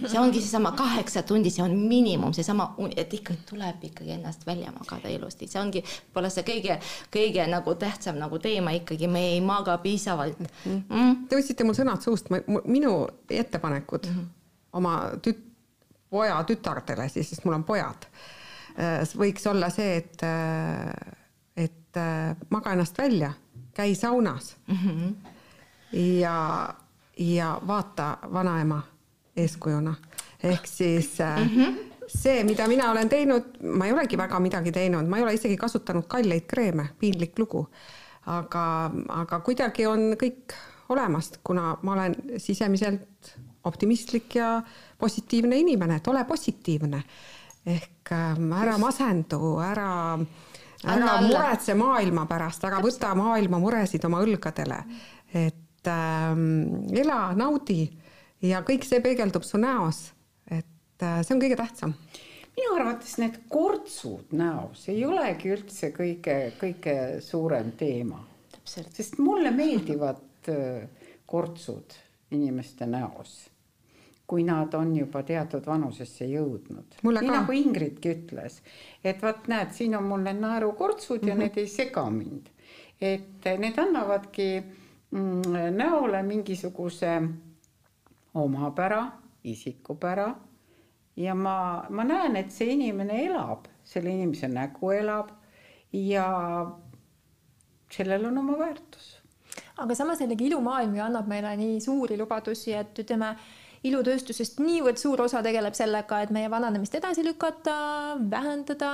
see ongi seesama kaheksa tundi, see on miinimum, seesama, et ikka tuleb ikkagi ennast välja magada ilusti, see ongi võib-olla see kõige, kõige nagu tähtsam nagu teema ikkagi, me ei maga piisavalt. Mm.. Te võtsite mul sõnad suust, minu ettepanekud mm -hmm. Oma tüt-, poja tütardele siis, sest mul on pojad, võiks olla see, et, et maga ennast välja, käi saunas mm -hmm. ja, ja vaata vanaema eeskujuna. ehk siis mm -hmm. see, mida mina olen teinud, ma ei olegi väga midagi teinud, ma ei ole isegi kasutanud kalleid kreeme, piinlik lugu. aga, aga kuidagi on kõik olemas, kuna ma olen sisemiselt optimistlik ja positiivne inimene, et ole positiivne. ehk ähm, ära masendu, ära, ära muretse maailma pärast, ära võta maailma muresid oma õlgadele. et ähm, ela, naudi ja kõik see peegeldub su näos. et äh, see on kõige tähtsam minu arvates need kortsud näos ei olegi üldse kõige, kõige suurem teema. sest mulle meeldivad äh, kortsud inimeste näos kui nad on juba teatud vanusesse jõudnud. nii nagu Ingridki ütles, et vot näed, siin on mul need naerukortsud mm -hmm. ja mhm. need ei sega mind. et need annavadki mm, näole mingisuguse omapära, isikupära ja ma, ma näen, et see inimene elab, selle inimese nägu elab ja sellel on oma väärtus. aga samas jällegi ilumaailm ju annab meile nii suuri lubadusi, et ütleme ilutööstusest niivõrd suur osa tegeleb sellega, et meie vananemist edasi lükata, vähendada.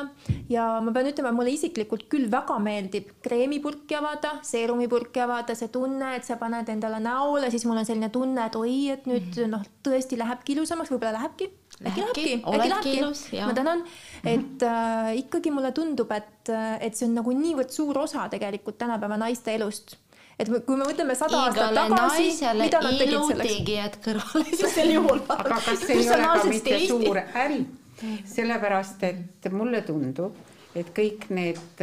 Ja ma pean ütlema, mulle isiklikult küll väga meeldib kreemipurki avada, seerumipurki avada, see tunne, et sa paned endale näole, siis mul on selline tunne, et oi, et nüüd -hmm. noh, tõesti lähebki ilusamaks, võib-olla lähebki. äkki lähebki, äkki lähebki, ma tänan, et äh, ikkagi mulle tundub, et, et see on nagu niivõrd suur osa tegelikult tänapäeva naiste elust et kui me mõtleme sada aastat tagasi, mida nad tegid selleks? tegijad kõrvale sel juhul. aga kas see ei ole ka mitte suur äri? sellepärast, et mulle tundub, et kõik need,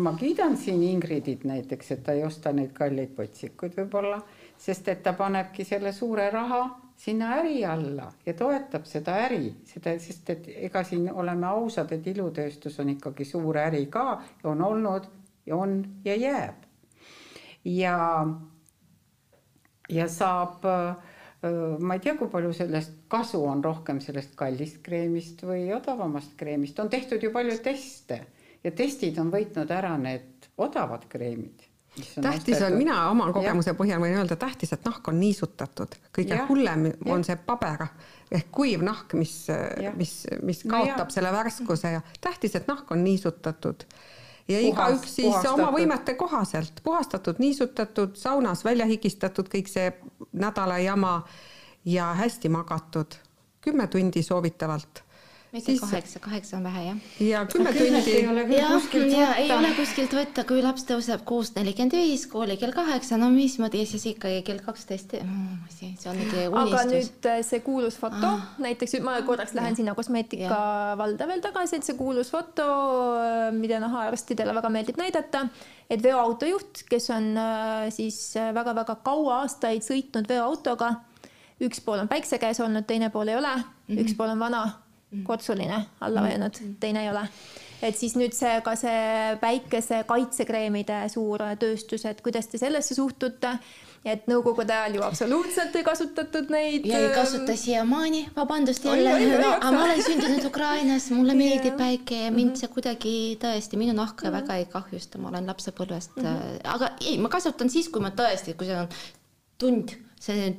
ma kiidan siin Ingridit näiteks, et ta ei osta neid kalleid potsikuid võib-olla, sest et ta panebki selle suure raha sinna äri alla ja toetab seda äri, seda, sest et ega siin oleme ausad, et ilutööstus on ikkagi suur äri ka, on olnud ja on ja jääb ja, ja saab, ma ei tea, kui palju sellest kasu on rohkem sellest kallist kreemist või odavamast kreemist, on tehtud ju palju teste ja testid on võitnud ära need odavad kreemid tähtis on, mina oma kogemuse ja. põhjal võin öelda, tähtis, et nahk on niisutatud, kõige ja. hullem on ja. see paber ehk kuiv nahk, mis, mis, mis kaotab no selle värskuse ja tähtis, et nahk on niisutatud ja igaüks siis puhastatud. oma võimete kohaselt puhastatud, niisutatud, saunas välja higistatud, kõik see nädala jama ja hästi magatud, kümme tundi soovitavalt mitte siis... kaheksa, kaheksa on vähe jah. ja kümme tundi. jah, ja ei ole kuskilt võtta, kui laps tõuseb kuus nelikümmend viis, kooli kell kaheksa, no mismoodi siis ikkagi kell kaksteist, see on mingi unistus. aga nüüd äh, see kuulus foto ah., näiteks ma korraks lähen ja. sinna kosmeetika valda veel tagasi, et see kuulus foto, äh, mida nahaarstidele väga meeldib näidata, et veoautojuht, kes on äh, siis väga-väga kaua aastaid sõitnud veoautoga üks pool on päikse käes olnud, teine pool ei ole mm, -hmm. üks pool on vana mm -hmm. kortsuline alla vajunud mm, -hmm. teine ei ole et siis nüüd see ka see päikese kaitsekreemide suur tööstus, et kuidas te sellesse suhtute et nõukogude ajal ju absoluutselt ei kasutatud neid. ja ei kasuta siiamaani, vabandust jälle, aga ma olen sündinud Ukrainas, mulle meeldib päike ja mind mhm. see kuidagi tõesti minu nahka väga ei kahjusta, ma olen lapsepõlvest mm, -hmm. aga ei, ma kasutan siis, kui ma tõesti, kui see on tund, see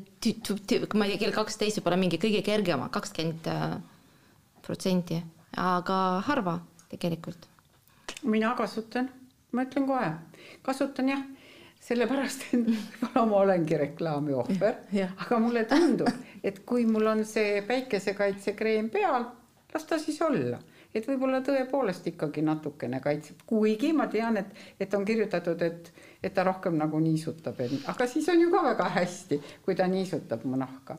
ma ei tea, kell kaksteist võib olla mingi kõige kergem, kakskümmend äh, protsenti, aga harva tegelikult. mina kasutan, ma ütlen kohe, kasutan jah. Sellepärast, et võib-olla ma olengi reklaami ohver, aga mulle tundub, et kui mul on see päikesekaitsekreem peal, las ta siis olla. Et võib-olla tõepoolest ikkagi natukene kaitseb, kuigi ma tean, et, et on kirjutatud, et, et ta rohkem nagu niisutab, aga siis on ju ka väga hästi, kui ta niisutab mu nahka.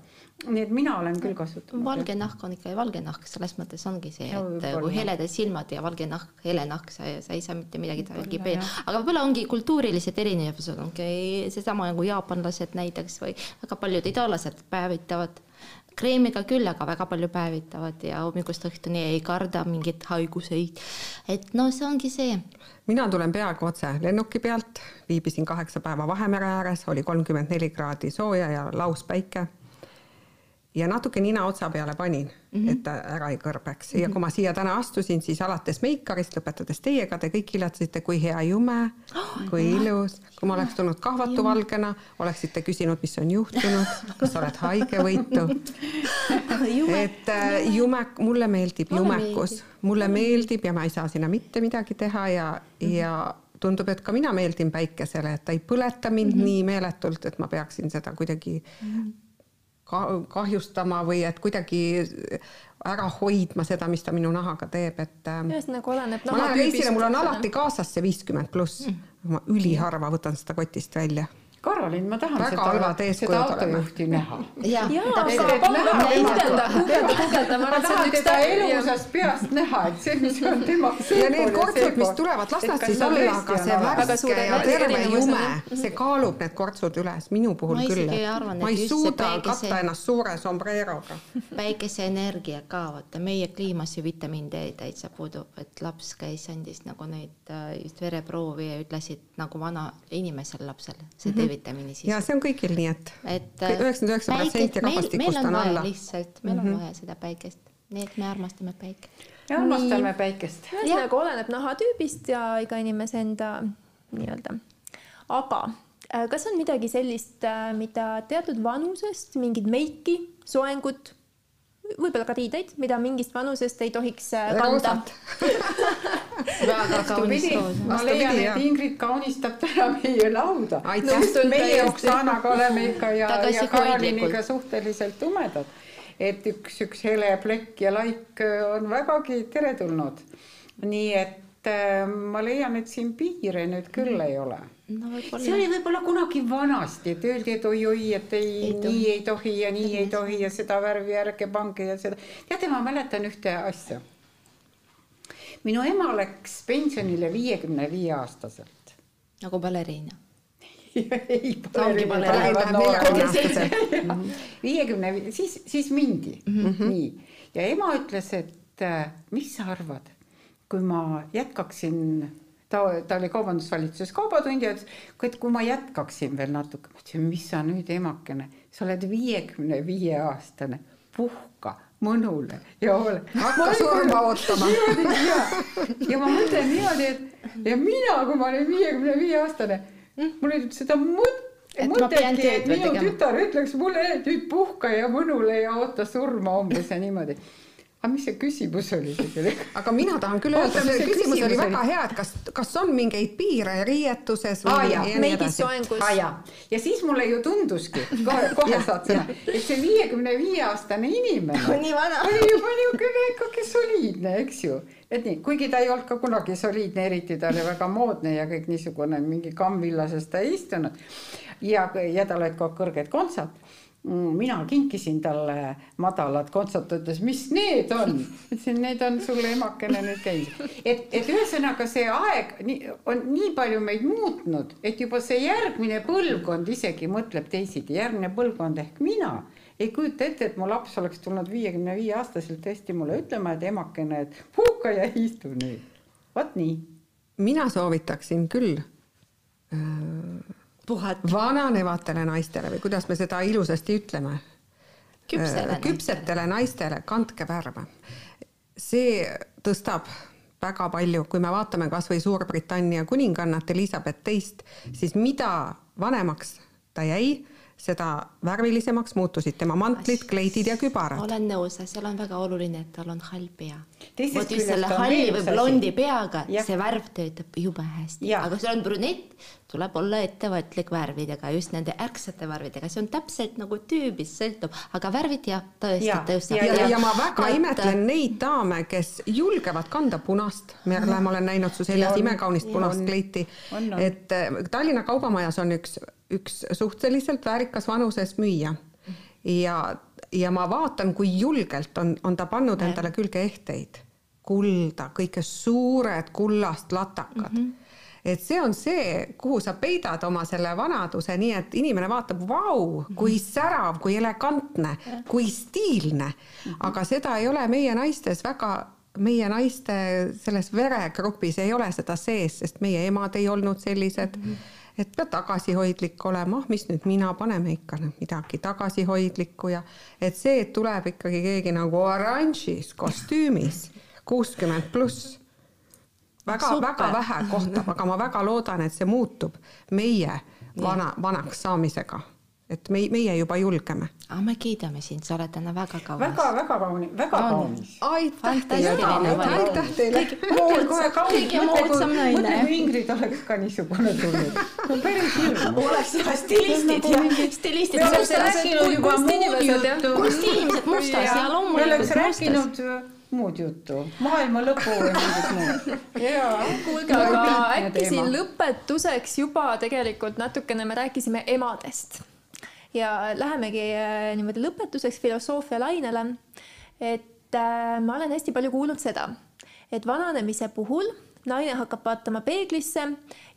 Nii et mina olen küll kasutanud. valge nahk on ikka valge nahk, selles mõttes ongi see, et kui heledad silmad ja valge nahk, hele nahk, sa, sa ei saa mitte midagi tagi peale, aga võib-olla ongi kultuurilised erinevused, ongi seesama nagu jaapanlased näiteks või väga paljud itaallased päevitavad kreemiga küll, aga väga palju päevitavad ja hommikust õhtuni ei karda mingeid haiguseid. et no see ongi see. mina tulen peaaegu otse lennuki pealt, viibisin kaheksa päeva Vahemere ääres, oli kolmkümmend neli kraadi sooja ja lauspäike ja natuke nina otsa peale panin mm, -hmm. et ta ära ei kõrbeks mm -hmm. ja kui ma siia täna astusin, siis alates meikarist, lõpetades teiega, te kõik iletasite, kui hea jume oh,, kui ilus. kui ma oleks tulnud kahvatu valgena, oleksite küsinud, mis on juhtunud, kas sa oled haigevõitu. et äh, jume, mulle meeldib mulle jumekus, mulle meeldib ja ma ei saa sinna mitte midagi teha ja mm, -hmm. ja tundub, et ka mina meeldin päikesele, et ta ei põleta mind mm -hmm. nii meeletult, et ma peaksin seda kuidagi mm -hmm kahjustama või et kuidagi ära hoidma seda, mis ta minu nahaga teeb, et. Ähm, ühesõnaga oleneb lähen reisile, mul on alati kaasas see viiskümmend pluss mm., ma üliharva võtan seda kotist välja Karolin, ma tahan Väga seda, seda autojuhti näha. ja, ja, aga palun guugelda, guugelda, guugelda, ma arvan, et see on üks täht. elusast peast näha, et see, mis on tema. ja need kortsud, mis tulevad, las nad siis olla, aga see värske ja terve jume, see kaalub need kortsud üles, minu puhul küll. ma ei suuda katta ennast suure sombreroga. päikeseenergia ka, vaata meie kliimas ju vitamiin D täitsa puudub, et laps käis, andis nagu neid äh, just vereproovi ja ütlesid nagu vana inimesel lapsel, see teeb D-vitamiini sisse. ja see on kõigil nii, et üheksakümmend üheksa protsenti rahvastikust on alla. lihtsalt, meil mm -hmm. on mhm. vaja seda päikest, nii et me armastame päikest. me armastame päikest. ühesõnaga oleneb nahatüübist ja iga inimese enda nii-öelda, aga äh, kas on midagi sellist, äh, mida teatud vanusest, mingit meiki, soengut võib-olla ka riideid, mida mingist vanusest ei tohiks äh, kanda. väga lood. ma leian, et Ingrid kaunistab täna meie lauda. meie Oksanaga oleme ikka ja, ja Karoliniga suhteliselt tumedad. et üks, üks hele plekk ja laik on vägagi teretulnud. nii et äh, ma leian, et siin piire nüüd küll ei ole no see oli võib-olla kunagi vanasti, et öeldi, et oi-oi, et ei, ei, nii ei tohi ja nii ei tohi ja seda värvi ärge pange ja seda. teate, ma mäletan ühte asja. Minu ema läks pensionile viiekümne viie aastaselt. nagu baleriina. Viiekümne, siis, siis mindi. Mm, -hmm. nii. Ja ema ütles, et äh, mis sa arvad, kui ma jätkaksin ta, ta oli kaubandusvalitsuses kaubatundja, ütles, et kui ma jätkaksin veel natuke, ma ütlesin, mis sa nüüd emakene, sa oled viiekümne viie aastane, puhka mõnule ja ole. hakka surma ootama. ja, ja ma mõtlen niimoodi, et ja mina, kui ma olin viiekümne viie aastane, mul ei seda mõtet mõtledki, et minu tegema. tütar ütleks mulle, et nüüd puhka ja mõnule ja oota surma umbes ja niimoodi aga mis see küsimus oli tegelikult? aga mina tahan küll öelda, see küsimus, küsimus oli väga hea, et kas, kas on mingeid piire riietuses või ah, ja, ja nii edasi. Ah, ja. ja siis mulle ju tunduski, kohe, kohe saad sõna, et see viiekümne viie aastane inimene nii vana. oli juba niisugune ikkagi soliidne, eks ju. et nii, kuigi ta ei olnud ka kunagi soliidne, eriti ta oli väga moodne ja kõik niisugune mingi kammvillases ta ei istunud. ja, ja tal olid aeg kõrged kontsad mina kinkisin talle madalad kontsad, ta ütles, mis need on? ütlesin, need on sulle emakene nüüd käis. et, et ühesõnaga see aeg nii, on nii palju meid muutnud, et juba see järgmine põlvkond isegi mõtleb teisiti, järgmine põlvkond ehk mina ei kujuta ette, et mu laps oleks tulnud viiekümne viie aastaselt tõesti mulle ütlema, et emakene, et puhka ja istu nüüd. vot nii. mina soovitaksin küll äh, puhata. vananevatele naistele või kuidas me seda ilusasti ütleme. küpsele küpsetele naistele, kandke värve. see tõstab väga palju, kui me vaatame kasvõi Suurbritannia kuningannat Elizabeth teist, siis mida vanemaks ta jäi, seda värvilisemaks muutusid tema mantlid, kleidid ja kübarad. olen nõus, seal on väga oluline, et tal on hall pea. Vot just selle on halli või blondi peaga, see värv töötab jube hästi, aga kui sul on brünett, tuleb olla ettevõtlik värvidega, just nende ärksate värvidega, see on täpselt nagu tüübist sõltub, aga värvid jah, tõesti Jah, tõustab. ja, ja, ja ma väga Nad- imetlen neid daame, kes julgevad kanda punast. Merle, ma olen näinud su seljas imekaunist punast kleiti. et äh, Tallinna Kaubamajas on üks, üks suhteliselt väärikas vanuses müüja ja, ja ma vaatan, kui julgelt on, on ta pannud endale külge ehteid, kulda, kõike suured kullast latakad. Mm. -hmm et see on see, kuhu sa peidad oma selle vanaduse, nii et inimene vaatab, vau, kui särav, kui elegantne, kui stiilne. aga seda ei ole meie naistes väga, meie naiste selles veregrupis ei ole seda sees, sest meie emad ei olnud sellised et pead tagasihoidlik olema, ah mis nüüd mina, paneme ikka nüüd midagi tagasihoidlikku ja et see, et tuleb ikkagi keegi nagu oranžis kostüümis, kuuskümmend pluss väga-väga vähe kohtab, aga ma väga loodan, et see muutub meie vana, vanaks saamisega. Et me, meie juba julgeme. aga me kiidame sind, sa oled täna väga kaunis. väga-väga kaunis, väga kaunis. aitäh teile, aitäh teile. mõtled kohe kaunis, mõtle kui, Ingrid oleks ka niisugune tulnud. päris hirm. oleks jah stilistid ja stilistid. me oleks rääkinud juba muud juttu. kunstiinimesed mustas ja me loomulikult oleks mustas. rääkinud äh, muud juttu, maailma lõpu või mingit muud. jaa. kuulge, aga äkki siin lõpetuseks juba tegelikult natukene me rääkisime emadest ja lähemegi äh, niimoodi lõpetuseks filosoofia lainele. et äh, ma olen hästi palju kuulnud seda, et vananemise puhul naine hakkab vaatama peeglisse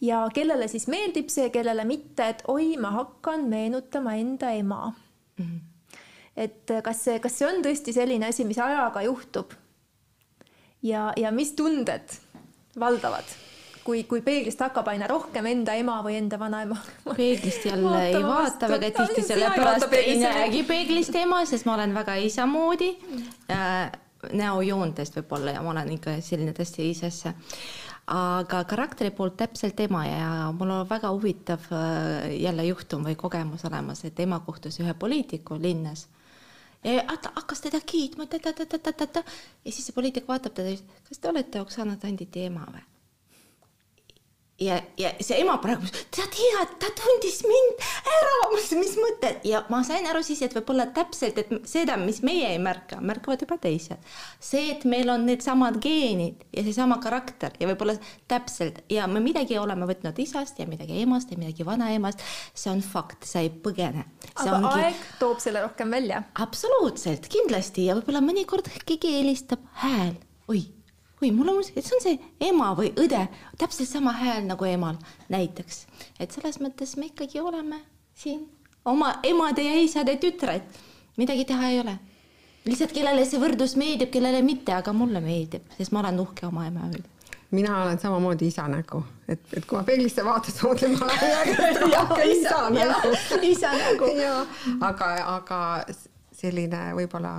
ja kellele siis meeldib see, kellele mitte, et oi, ma hakkan meenutama enda ema mm. -hmm. et äh, kas see, kas see on tõesti selline asi, mis ajaga juhtub? ja, ja mis tunded valdavad, kui, kui peeglist hakkab aina rohkem enda ema või enda vanaema peeglist jälle ei Vaatama vaata väga tihti, ei vaata sellepärast ei näegi peeglist ema, sest ma olen väga isa moodi äh, näojoontest võib-olla ja ma olen ikka selline tõesti isasse. aga karakteri poolt täpselt ema ja mul on väga huvitav äh, jälle juhtum või kogemus olemas, et ema kohtus ühe poliitiku linnas ta hakkas teda kiitma, ta-ta-ta-ta-ta-ta ja siis see poliitik vaatab teda kas te olete Oksana Tanditi ema või? Ja, ja see ema praegu, sa tead, ta tundis mind ära, mis mõte ja ma sain aru siis, et võib-olla täpselt, et seda, mis meie ei märka, märkavad juba teised. see, et meil on needsamad geenid ja seesama karakter ja võib-olla täpselt ja me midagi oleme võtnud isast ja midagi emast ja midagi vanaemast, see on fakt, sa ei põgene. aga ongi... aeg toob selle rohkem välja. absoluutselt, kindlasti ja võib-olla mõnikord keegi helistab hääl, oi oi, mul on, et see on see ema või õde, täpselt sama hääl nagu emal näiteks. et selles mõttes me ikkagi oleme siin oma emade ja isade tütred, midagi teha ei ole. lihtsalt kellele see võrdlus meeldib, kellele mitte, aga mulle meeldib, sest ma olen uhke oma ema üle mina olen samamoodi isa nägu, et, et kui ma peeglisse vaatan, siis ma mõtlen, ma olen rohkem isa nägu. isa nägu. aga, aga selline võib-olla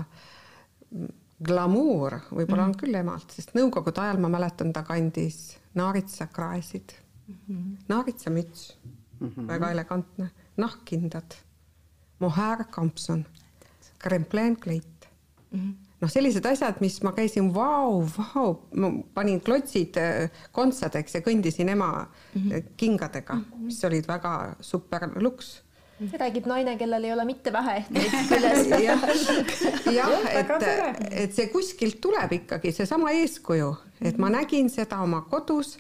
glamuur võib-olla mm -hmm. on küll emalt, sest nõukogude ajal ma mäletan, ta kandis naaritsakraesid mm, -hmm. naaritsamüts mm, -hmm. väga elegantne, nahkkindad, mohair kampson, krempleen kleit mm. -hmm noh, sellised asjad, mis ma käisin, vau, vau, ma panin klotsid äh, kontsadeks ja kõndisin ema mm -hmm. kingadega mm, -hmm. mis olid väga super luks räägib naine, kellel ei ole mitte vähe ehteid küljes. jah, et, et see kuskilt tuleb ikkagi seesama eeskuju, et ma nägin seda oma kodus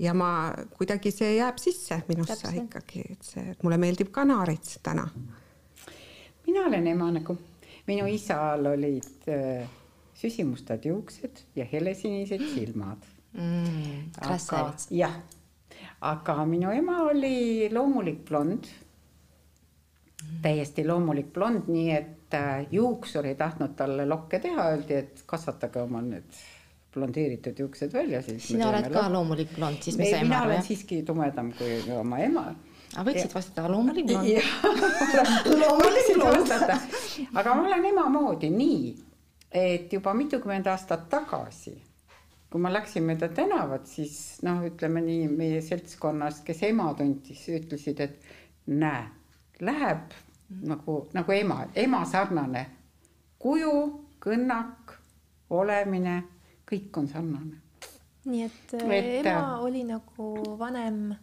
ja ma kuidagi see jääb sisse minusse Täpselt. ikkagi, et see, et mulle meeldib ka naarits täna. mina olen ema nagu, minu isal olid äh, süsimustad juuksed ja helesinised silmad mm,. aga jah, aga minu ema oli loomulik blond täiesti loomulik blond, nii et äh, juuksur ei tahtnud talle lokke teha, öeldi, et kasvatage omal need blondeeritud juuksed välja, siis sina oled ka loomulik blond, siis me saime mina aru, olen jah? siiski tumedam kui oma ema. aga võiksid vastata loomulik blond? loomulikult vastata, aga ma olen ema moodi nii, et juba mitukümmend aastat tagasi, kui ma läksin mööda tänavat, siis noh, ütleme nii meie seltskonnast, kes ema tundis, ütlesid, et näe, läheb nagu, nagu ema, ema sarnane. Kuju, kõnnak, olemine, kõik on sarnane. nii et, Et, et ema äh, oli nagu vanem.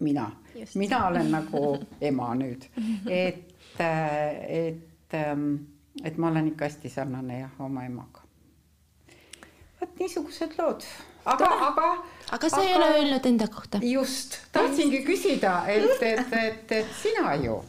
mina. Mina olen nagu ema nüüd, et, et, et ma olen ikka hästi sarnane jah oma emaga. vot niisugused lood, aga, aga. aga sa ei ole öelnud enda kohta. just, tahtsingi küsida, et, et, et, et sina ju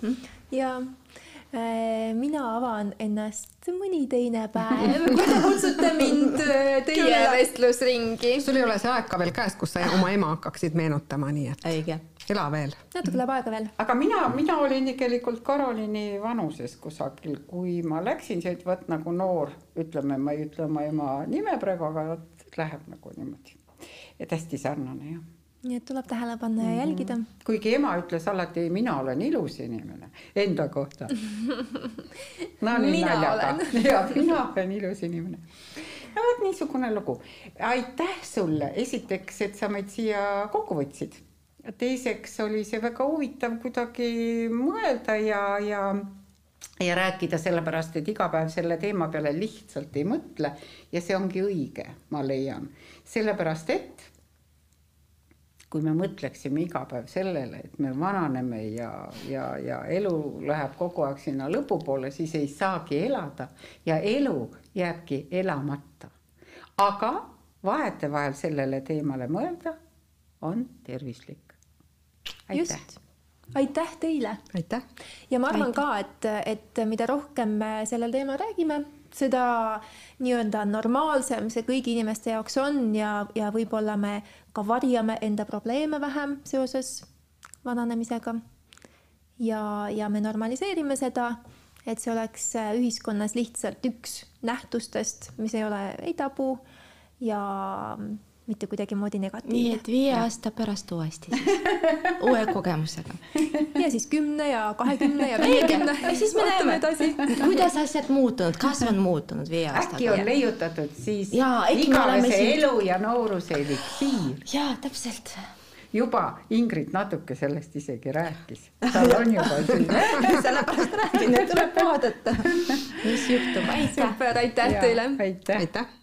ja äh, mina avan ennast mõni teine päev, kui te kutsute mind äh, teie vestlusringi. sul ei ole see aeg ka veel käes, kus sa oma ema hakkaksid meenutama, nii et õige. ela veel. natuke läheb aega veel. aga mina, mina olin tegelikult Karoliini vanuses kusagil, kui ma läksin sealt vot nagu noor, ütleme, ma ei ütle oma ema nime praegu, aga läheb nagu niimoodi. et hästi sarnane jah. nii et tuleb tähele panna ja jälgida. kuigi ema ütles alati, mina olen ilus inimene enda kohta. no nii naljaga olen. ja mina olen ilus inimene. no vot niisugune lugu. aitäh sulle esiteks, et sa meid siia kokku võtsid. teiseks oli see väga huvitav kuidagi mõelda ja, ja ja rääkida sellepärast, et iga päev selle teema peale lihtsalt ei mõtle ja see ongi õige, ma leian, sellepärast et kui me mõtleksime iga päev sellele, et me vananeme ja, ja, ja elu läheb kogu aeg sinna lõpupoole, siis ei saagi elada ja elu jääbki elamata. aga vahetevahel sellele teemale mõelda on tervislik. aitäh aitäh teile aitäh. ja ma arvan ka, et, et mida rohkem me sellel teemal räägime, seda nii-öelda normaalsem see kõigi inimeste jaoks on ja, ja võib-olla me ka varjame enda probleeme vähem seoses vananemisega. ja, ja me normaliseerime seda, et see oleks ühiskonnas lihtsalt üks nähtustest, mis ei ole ei tabu ja mitte kuidagimoodi nii negatiivne. et viie aasta pärast uuesti siis, uue kogemusega. ja siis kümne ja kahekümne ja viiekümne ja siis me näeme edasi. kuidas asjad muutunud, kas on muutunud viie äkki on aastaga? leiutatud siis oleme igavese siin- elu ja nooruse eliksiir. jaa, täpselt. juba Ingrid natuke sellest isegi rääkis, tal on juba siin. sellepärast räägin, et tuleb vaadata, mis juhtub. aitäh. super, aitäh teile. aitäh. aitäh